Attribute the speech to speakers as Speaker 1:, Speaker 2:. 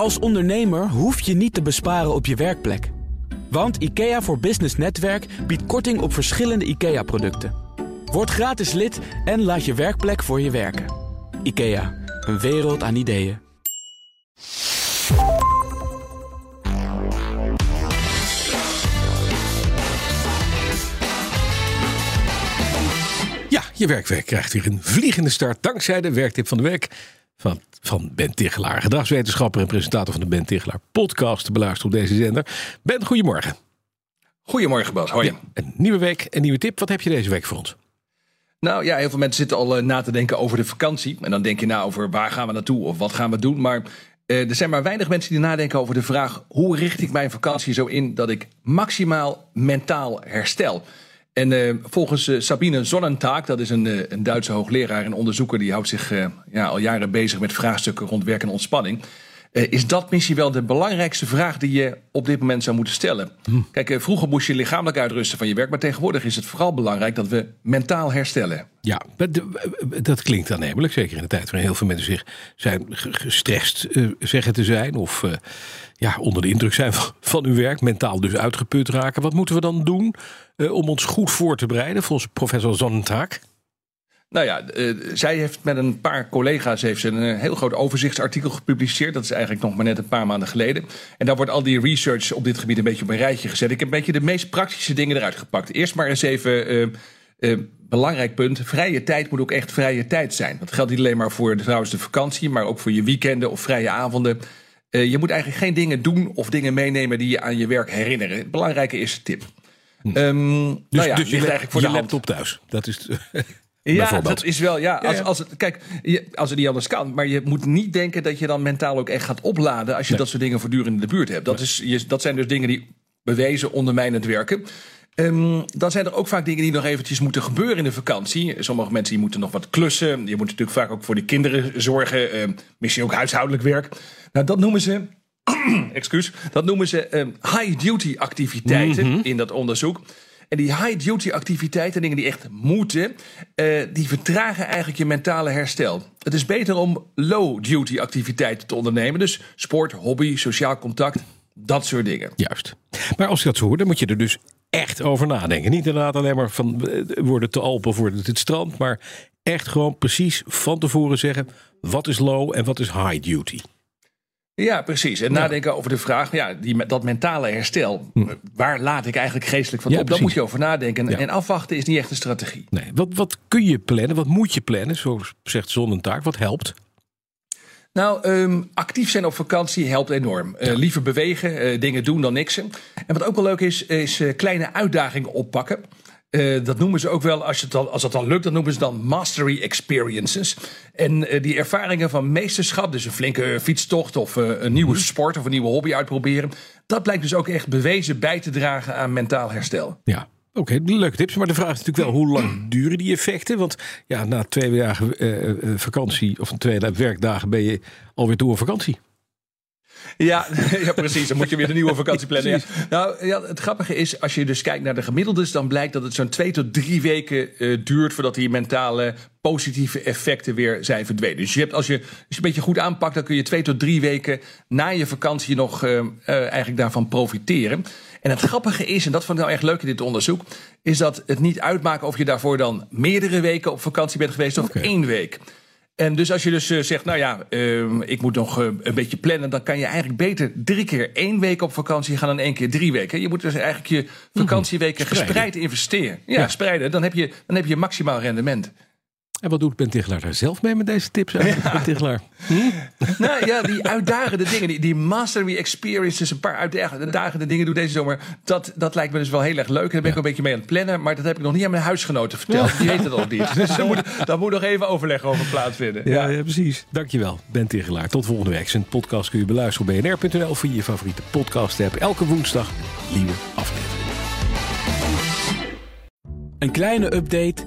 Speaker 1: Als ondernemer hoef je niet te besparen op je werkplek. Want IKEA voor Business Netwerk biedt korting op verschillende IKEA-producten. Word gratis lid en laat je werkplek voor je werken. IKEA, een wereld aan ideeën.
Speaker 2: Ja, je werkweek krijgt weer een vliegende start dankzij de werktip van de week van, van Ben Tichelaar, gedragswetenschapper en presentator van de Ben Tichelaar podcast te beluisteren op deze zender. Ben, goedemorgen.
Speaker 3: Goedemorgen Bas, hoi.
Speaker 2: Ja, een nieuwe week, een nieuwe tip. Wat heb je deze week voor ons?
Speaker 3: Nou ja, heel veel mensen zitten al eh, na te denken over de vakantie. En dan denk je nou over waar gaan we naartoe of wat gaan we doen. Maar eh, er zijn maar weinig mensen die nadenken over de vraag... hoe richt ik mijn vakantie zo in dat ik maximaal mentaal herstel... En uh, volgens uh, Sabine Sonnentaak, dat is een, uh, een Duitse hoogleraar en onderzoeker, die houdt zich ja, al jaren bezig met vraagstukken rond werk en ontspanning. Is dat misschien wel de belangrijkste vraag die je op dit moment zou moeten stellen? Hm. Kijk, vroeger moest je lichamelijk uitrusten van je werk, maar tegenwoordig is het vooral belangrijk dat we mentaal herstellen.
Speaker 2: Ja, dat klinkt aannemelijk, zeker in de tijd waarin heel veel mensen zich zijn gestrest zeggen te zijn of ja, onder de indruk zijn van, van uw werk, mentaal dus uitgeput raken. Wat moeten we dan doen om ons goed voor te bereiden, volgens professor Zonnentaak?
Speaker 3: Nou ja, uh, zij heeft met een paar collega's heeft ze een heel groot overzichtsartikel gepubliceerd. Dat is eigenlijk nog maar net een paar maanden geleden. En daar wordt al die research op dit gebied een beetje op een rijtje gezet. Ik heb een beetje de meest praktische dingen eruit gepakt. Eerst maar eens even. Uh, belangrijk punt. Vrije tijd moet ook echt vrije tijd zijn. Dat geldt niet alleen maar voor trouwens de vakantie, maar ook voor je weekenden of vrije avonden. Je moet eigenlijk geen dingen doen of dingen meenemen die je aan je werk herinneren. Het belangrijke is tip.
Speaker 2: Hm. Um, dus, nou ja, dus je, eigenlijk voor je de laptop thuis. Dat is.
Speaker 3: ja, dat is wel. Ja, als, als het, kijk, als het niet anders kan. Maar je moet niet denken dat je dan mentaal ook echt gaat opladen. als je dat soort dingen voortdurend in de buurt hebt. Dat, is, je, dat zijn dus dingen die bewezen ondermijnend werken. Um, dan zijn er ook vaak dingen die nog eventjes moeten gebeuren in de vakantie. Sommige mensen die moeten nog wat klussen. Je moet natuurlijk vaak ook voor de kinderen zorgen. Um, misschien ook huishoudelijk werk. Nou, dat noemen ze. excuus. Dat noemen ze um, high-duty activiteiten mm -hmm. in dat onderzoek. En die high-duty activiteiten, dingen die echt moeten, uh, die vertragen eigenlijk je mentale herstel. Het is beter om low-duty activiteiten te ondernemen. Dus sport, hobby, sociaal contact, dat soort dingen.
Speaker 2: Juist. Maar als je dat zo hoort, dan moet je er dus echt over nadenken. Niet inderdaad alleen maar van worden te Alpen of het strand, maar echt gewoon precies van tevoren zeggen wat is low en wat is high duty.
Speaker 3: Ja, precies. En ja. nadenken over de vraag, ja, die, dat mentale herstel, hm. waar laat ik eigenlijk geestelijk van ja, op? Daar moet je over nadenken. Ja. En afwachten is niet echt een strategie.
Speaker 2: Nee, wat, wat kun je plannen? Wat moet je plannen? Zo zegt Zonnentaak. Wat helpt?
Speaker 3: Nou, um, actief zijn op vakantie helpt enorm. Uh, liever bewegen, uh, dingen doen dan niksen. En wat ook wel leuk is, is uh, kleine uitdagingen oppakken. Uh, dat noemen ze ook wel, als, het dan, als dat dan lukt, dat noemen ze dan mastery experiences. En uh, die ervaringen van meesterschap, dus een flinke fietstocht of een nieuwe sport of een nieuwe hobby uitproberen. Dat blijkt dus ook echt bewezen bij te dragen aan mentaal herstel.
Speaker 2: Ja, Oké, okay, leuke tips. Maar de vraag is natuurlijk wel, hoe lang duren die effecten? Want ja, na twee dagen vakantie of twee werkdagen ben je alweer door vakantie.
Speaker 3: Ja, ja, precies. Dan moet je weer een nieuwe vakantie plannen. Ja. Nou, ja, het grappige is, als je dus kijkt naar de gemiddeldes, dan blijkt dat het zo'n twee tot drie weken uh, duurt voordat die mentale positieve effecten weer zijn verdwenen. Dus je hebt, als, je, als je een beetje goed aanpakt, dan kun je twee tot drie weken na je vakantie nog uh, uh, eigenlijk daarvan profiteren. En het grappige is, en dat vond ik nou echt leuk in dit onderzoek, is dat het niet uitmaakt of je daarvoor dan meerdere weken op vakantie bent geweest of okay. één week. En dus als je dus uh, zegt, nou ja, uh, ik moet nog uh, een beetje plannen, dan kan je eigenlijk beter drie keer één week op vakantie gaan dan één keer drie weken. Je moet dus eigenlijk je vakantieweken mm -hmm. gespreid investeren. Ja, ja, spreiden. Dan heb, je, dan heb je maximaal rendement.
Speaker 2: En wat doet Ben Tichelaar daar zelf mee met deze tips? Ja. Ben Tichelaar?
Speaker 3: Hm? Nou ja, die uitdagende dingen, die, die mastery experiences, een paar uitdagende dingen doe deze zomer. Dat, dat lijkt me dus wel heel erg leuk. Daar ben ik ja. een beetje mee aan het plannen. Maar dat heb ik nog niet aan mijn huisgenoten verteld. Die weten het nog niet. Dus daar moet, daar moet nog even overleg over plaatsvinden.
Speaker 2: Ja, ja. ja precies. Dankjewel, Ben Tichelaar. Tot volgende week. Zijn podcast kun je beluisteren op bnr.nl via je favoriete podcast app. Elke woensdag een nieuwe aflevering.
Speaker 1: Een kleine update